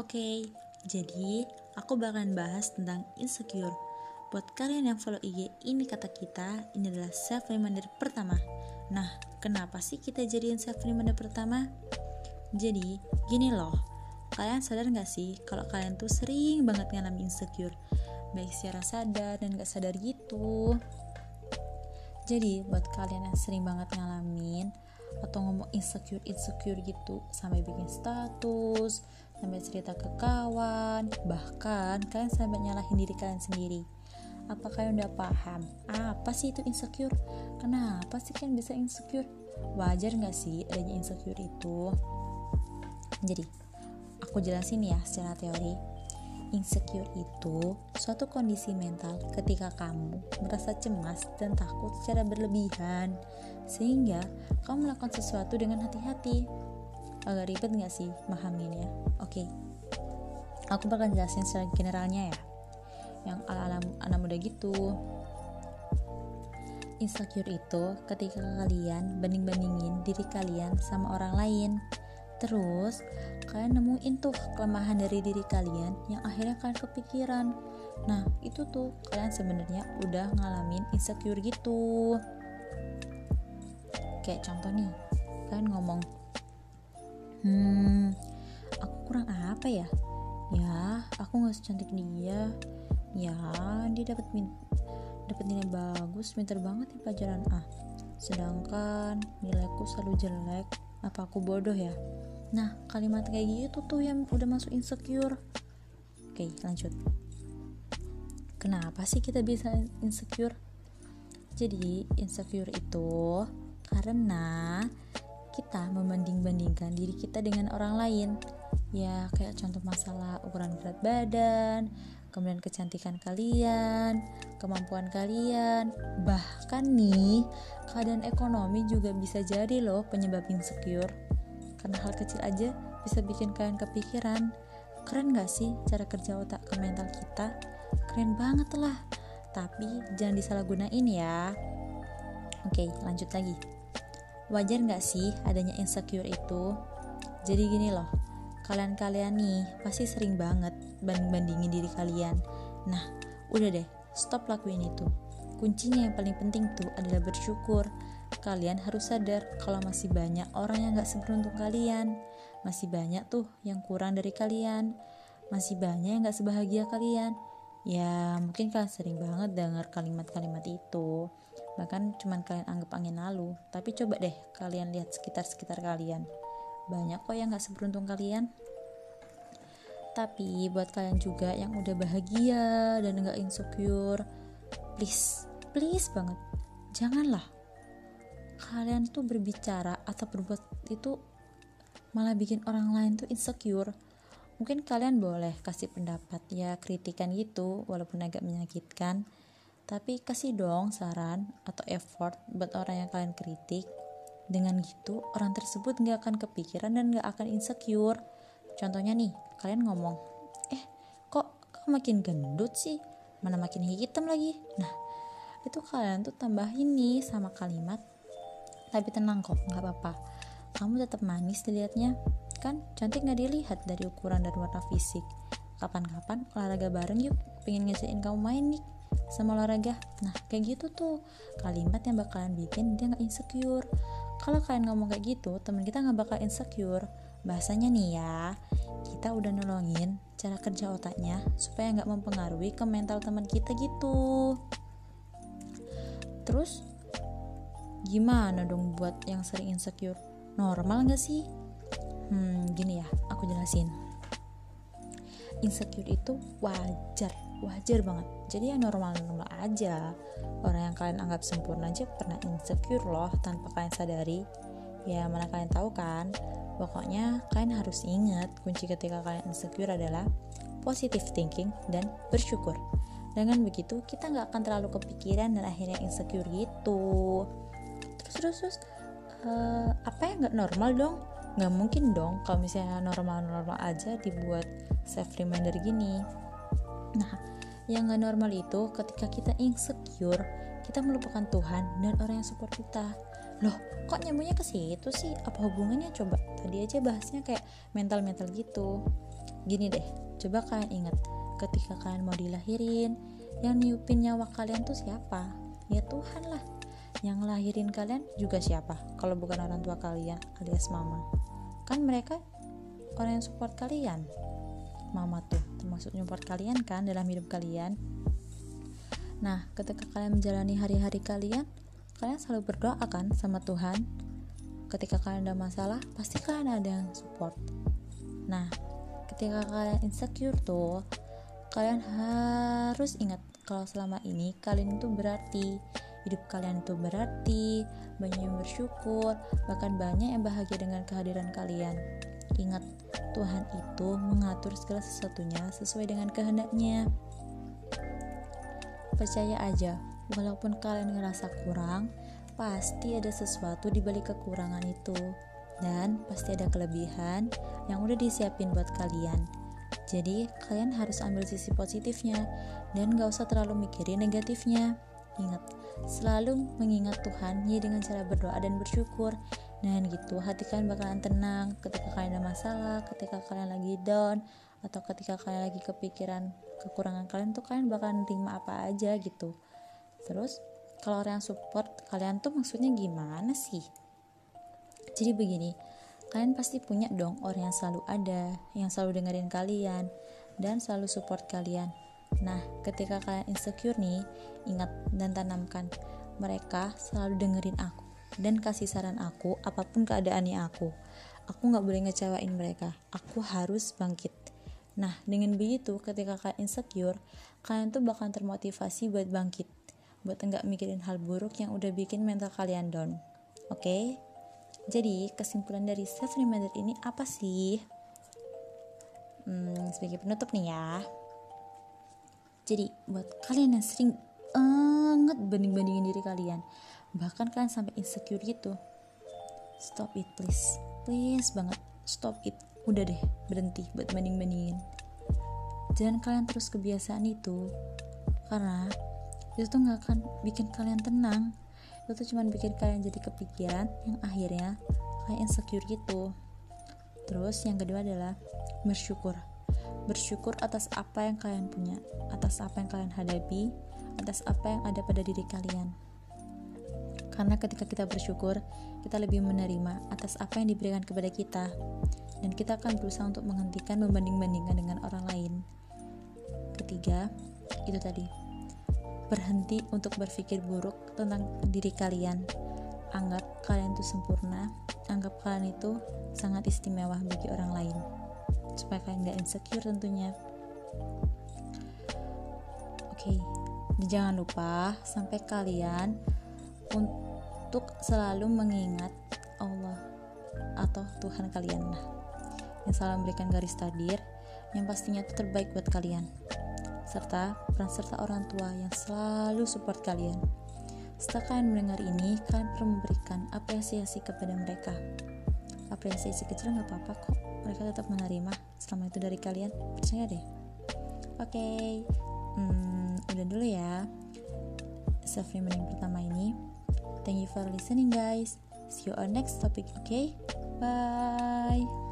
Oke, jadi aku bakalan bahas tentang insecure. Buat kalian yang follow IG, ini kata kita, ini adalah self reminder pertama. Nah, kenapa sih kita jadiin self reminder pertama? Jadi, gini loh. Kalian sadar gak sih kalau kalian tuh sering banget ngalamin insecure? Baik secara sadar dan gak sadar gitu. Jadi, buat kalian yang sering banget ngalamin atau ngomong insecure insecure gitu sampai bikin status, sampai cerita ke kawan, bahkan kalian sampai nyalahin diri kalian sendiri. Apa kalian udah paham? Apa sih itu insecure? Kenapa sih kalian bisa insecure? Wajar gak sih adanya insecure itu? Jadi, aku jelasin ya secara teori Insecure itu suatu kondisi mental ketika kamu merasa cemas dan takut secara berlebihan, sehingga kamu melakukan sesuatu dengan hati-hati. Agak ribet gak sih mahamin ya? Oke, aku bakal jelasin secara generalnya ya, yang ala-ala anak muda gitu. Insecure itu ketika kalian banding-bandingin diri kalian sama orang lain Terus, kalian nemuin tuh kelemahan dari diri kalian yang akhirnya kalian kepikiran. Nah, itu tuh kalian sebenarnya udah ngalamin insecure gitu. Kayak contoh nih, kalian ngomong, hmm, aku kurang apa ya? Ya, aku nggak secantik dia. Ya, dia dapat min dapat nilai bagus, pinter banget di pelajaran A. Sedangkan nilaiku selalu jelek. Apa aku bodoh ya? Nah, kalimat kayak gitu tuh yang udah masuk insecure. Oke, lanjut. Kenapa sih kita bisa insecure? Jadi, insecure itu karena kita membanding-bandingkan diri kita dengan orang lain. Ya, kayak contoh masalah ukuran berat badan, kemudian kecantikan kalian, kemampuan kalian, bahkan nih, keadaan ekonomi juga bisa jadi loh penyebab insecure karena hal kecil aja bisa bikin kalian kepikiran. Keren gak sih cara kerja otak ke mental kita? Keren banget lah. Tapi jangan disalahgunain ya. Oke lanjut lagi. Wajar gak sih adanya insecure itu? Jadi gini loh kalian-kalian nih pasti sering banget banding-bandingin diri kalian. Nah udah deh stop lakuin itu. Kuncinya yang paling penting tuh adalah bersyukur kalian harus sadar kalau masih banyak orang yang gak seberuntung kalian. Masih banyak tuh yang kurang dari kalian. Masih banyak yang gak sebahagia kalian. Ya mungkin kalian sering banget dengar kalimat-kalimat itu. Bahkan cuman kalian anggap angin lalu. Tapi coba deh kalian lihat sekitar-sekitar kalian. Banyak kok yang gak seberuntung kalian. Tapi buat kalian juga yang udah bahagia dan gak insecure please please banget. Janganlah kalian tuh berbicara atau berbuat itu malah bikin orang lain tuh insecure. Mungkin kalian boleh kasih pendapat ya kritikan gitu walaupun agak menyakitkan. Tapi kasih dong saran atau effort buat orang yang kalian kritik. Dengan gitu orang tersebut nggak akan kepikiran dan nggak akan insecure. Contohnya nih kalian ngomong eh kok kok makin gendut sih? Mana makin hitam lagi? Nah itu kalian tuh tambahin nih sama kalimat tapi tenang kok, nggak apa-apa. Kamu tetap manis dilihatnya. Kan cantik nggak dilihat dari ukuran dan warna fisik. Kapan-kapan olahraga bareng yuk, pengen ngejain kamu main nih sama olahraga. Nah, kayak gitu tuh kalimat yang bakalan bikin dia nggak insecure. Kalau kalian ngomong kayak gitu, teman kita nggak bakal insecure. Bahasanya nih ya, kita udah nolongin cara kerja otaknya supaya nggak mempengaruhi ke mental teman kita gitu. Terus Gimana dong buat yang sering insecure? Normal gak sih? Hmm, gini ya, aku jelasin. Insecure itu wajar, wajar banget. Jadi ya normal-normal aja. Orang yang kalian anggap sempurna aja pernah insecure loh tanpa kalian sadari. Ya mana kalian tahu kan? Pokoknya kalian harus ingat kunci ketika kalian insecure adalah positive thinking dan bersyukur. Dengan begitu kita nggak akan terlalu kepikiran dan akhirnya insecure gitu terus terus uh, apa yang nggak normal dong? Nggak mungkin dong kalau misalnya normal-normal aja dibuat self reminder gini. Nah yang nggak normal itu ketika kita insecure kita melupakan Tuhan dan orang yang support kita. Loh kok nyambungnya ke situ sih? Apa hubungannya? Coba tadi aja bahasnya kayak mental mental gitu. Gini deh coba kalian ingat ketika kalian mau dilahirin yang niupin nyawa kalian tuh siapa? Ya Tuhan lah yang lahirin kalian juga siapa? Kalau bukan orang tua kalian alias mama. Kan mereka orang yang support kalian. Mama tuh termasuk support kalian kan dalam hidup kalian. Nah ketika kalian menjalani hari-hari kalian kalian selalu berdoa kan sama Tuhan. Ketika kalian ada masalah pasti kalian ada yang support. Nah ketika kalian insecure tuh kalian harus ingat kalau selama ini kalian itu berarti hidup kalian itu berarti banyak yang bersyukur bahkan banyak yang bahagia dengan kehadiran kalian. Ingat Tuhan itu mengatur segala sesuatunya sesuai dengan kehendaknya. Percaya aja walaupun kalian ngerasa kurang pasti ada sesuatu di balik kekurangan itu. Dan pasti ada kelebihan yang udah disiapin buat kalian. Jadi kalian harus ambil sisi positifnya dan gak usah terlalu mikirin negatifnya. Ingat, selalu mengingat Tuhan ya dengan cara berdoa dan bersyukur. Dan gitu, hati kalian bakalan tenang ketika kalian ada masalah, ketika kalian lagi down, atau ketika kalian lagi kepikiran kekurangan kalian tuh kalian bakalan terima apa aja gitu. Terus, kalau orang yang support kalian tuh maksudnya gimana sih? Jadi begini, Kalian pasti punya dong orang yang selalu ada, yang selalu dengerin kalian, dan selalu support kalian. Nah, ketika kalian insecure nih, ingat dan tanamkan, mereka selalu dengerin aku dan kasih saran aku apa pun keadaannya aku. Aku nggak boleh ngecewain mereka. Aku harus bangkit. Nah, dengan begitu, ketika kalian insecure, kalian tuh bakal termotivasi buat bangkit, buat enggak mikirin hal buruk yang udah bikin mental kalian down. Oke? Okay? Jadi, kesimpulan dari self reminder ini apa sih? Hmm, sebagai penutup nih ya. Jadi, buat kalian yang sering banget banding-bandingin diri kalian, bahkan kalian sampai insecure gitu, stop it please. Please banget, stop it. Udah deh, berhenti buat banding-bandingin. Jangan kalian terus kebiasaan itu, karena itu tuh gak akan bikin kalian tenang itu tuh cuma bikin kalian jadi kepikiran yang akhirnya kayak insecure gitu terus yang kedua adalah bersyukur bersyukur atas apa yang kalian punya atas apa yang kalian hadapi atas apa yang ada pada diri kalian karena ketika kita bersyukur kita lebih menerima atas apa yang diberikan kepada kita dan kita akan berusaha untuk menghentikan membanding-bandingkan dengan orang lain ketiga itu tadi berhenti untuk berpikir buruk tentang diri kalian. Anggap kalian itu sempurna, anggap kalian itu sangat istimewa bagi orang lain. Supaya kalian gak insecure tentunya. Oke, okay. jangan lupa sampai kalian untuk selalu mengingat Allah atau Tuhan kalian lah yang selalu memberikan garis takdir yang pastinya itu terbaik buat kalian serta peran serta orang tua yang selalu support kalian. Setelah kalian mendengar ini, kalian perlu memberikan apresiasi kepada mereka. Apresiasi kecil nggak apa-apa kok, mereka tetap menerima selama itu dari kalian. Percaya deh. Oke, okay. hmm, udah dulu ya. Self reminding pertama ini. Thank you for listening guys. See you on next topic, okay? Bye.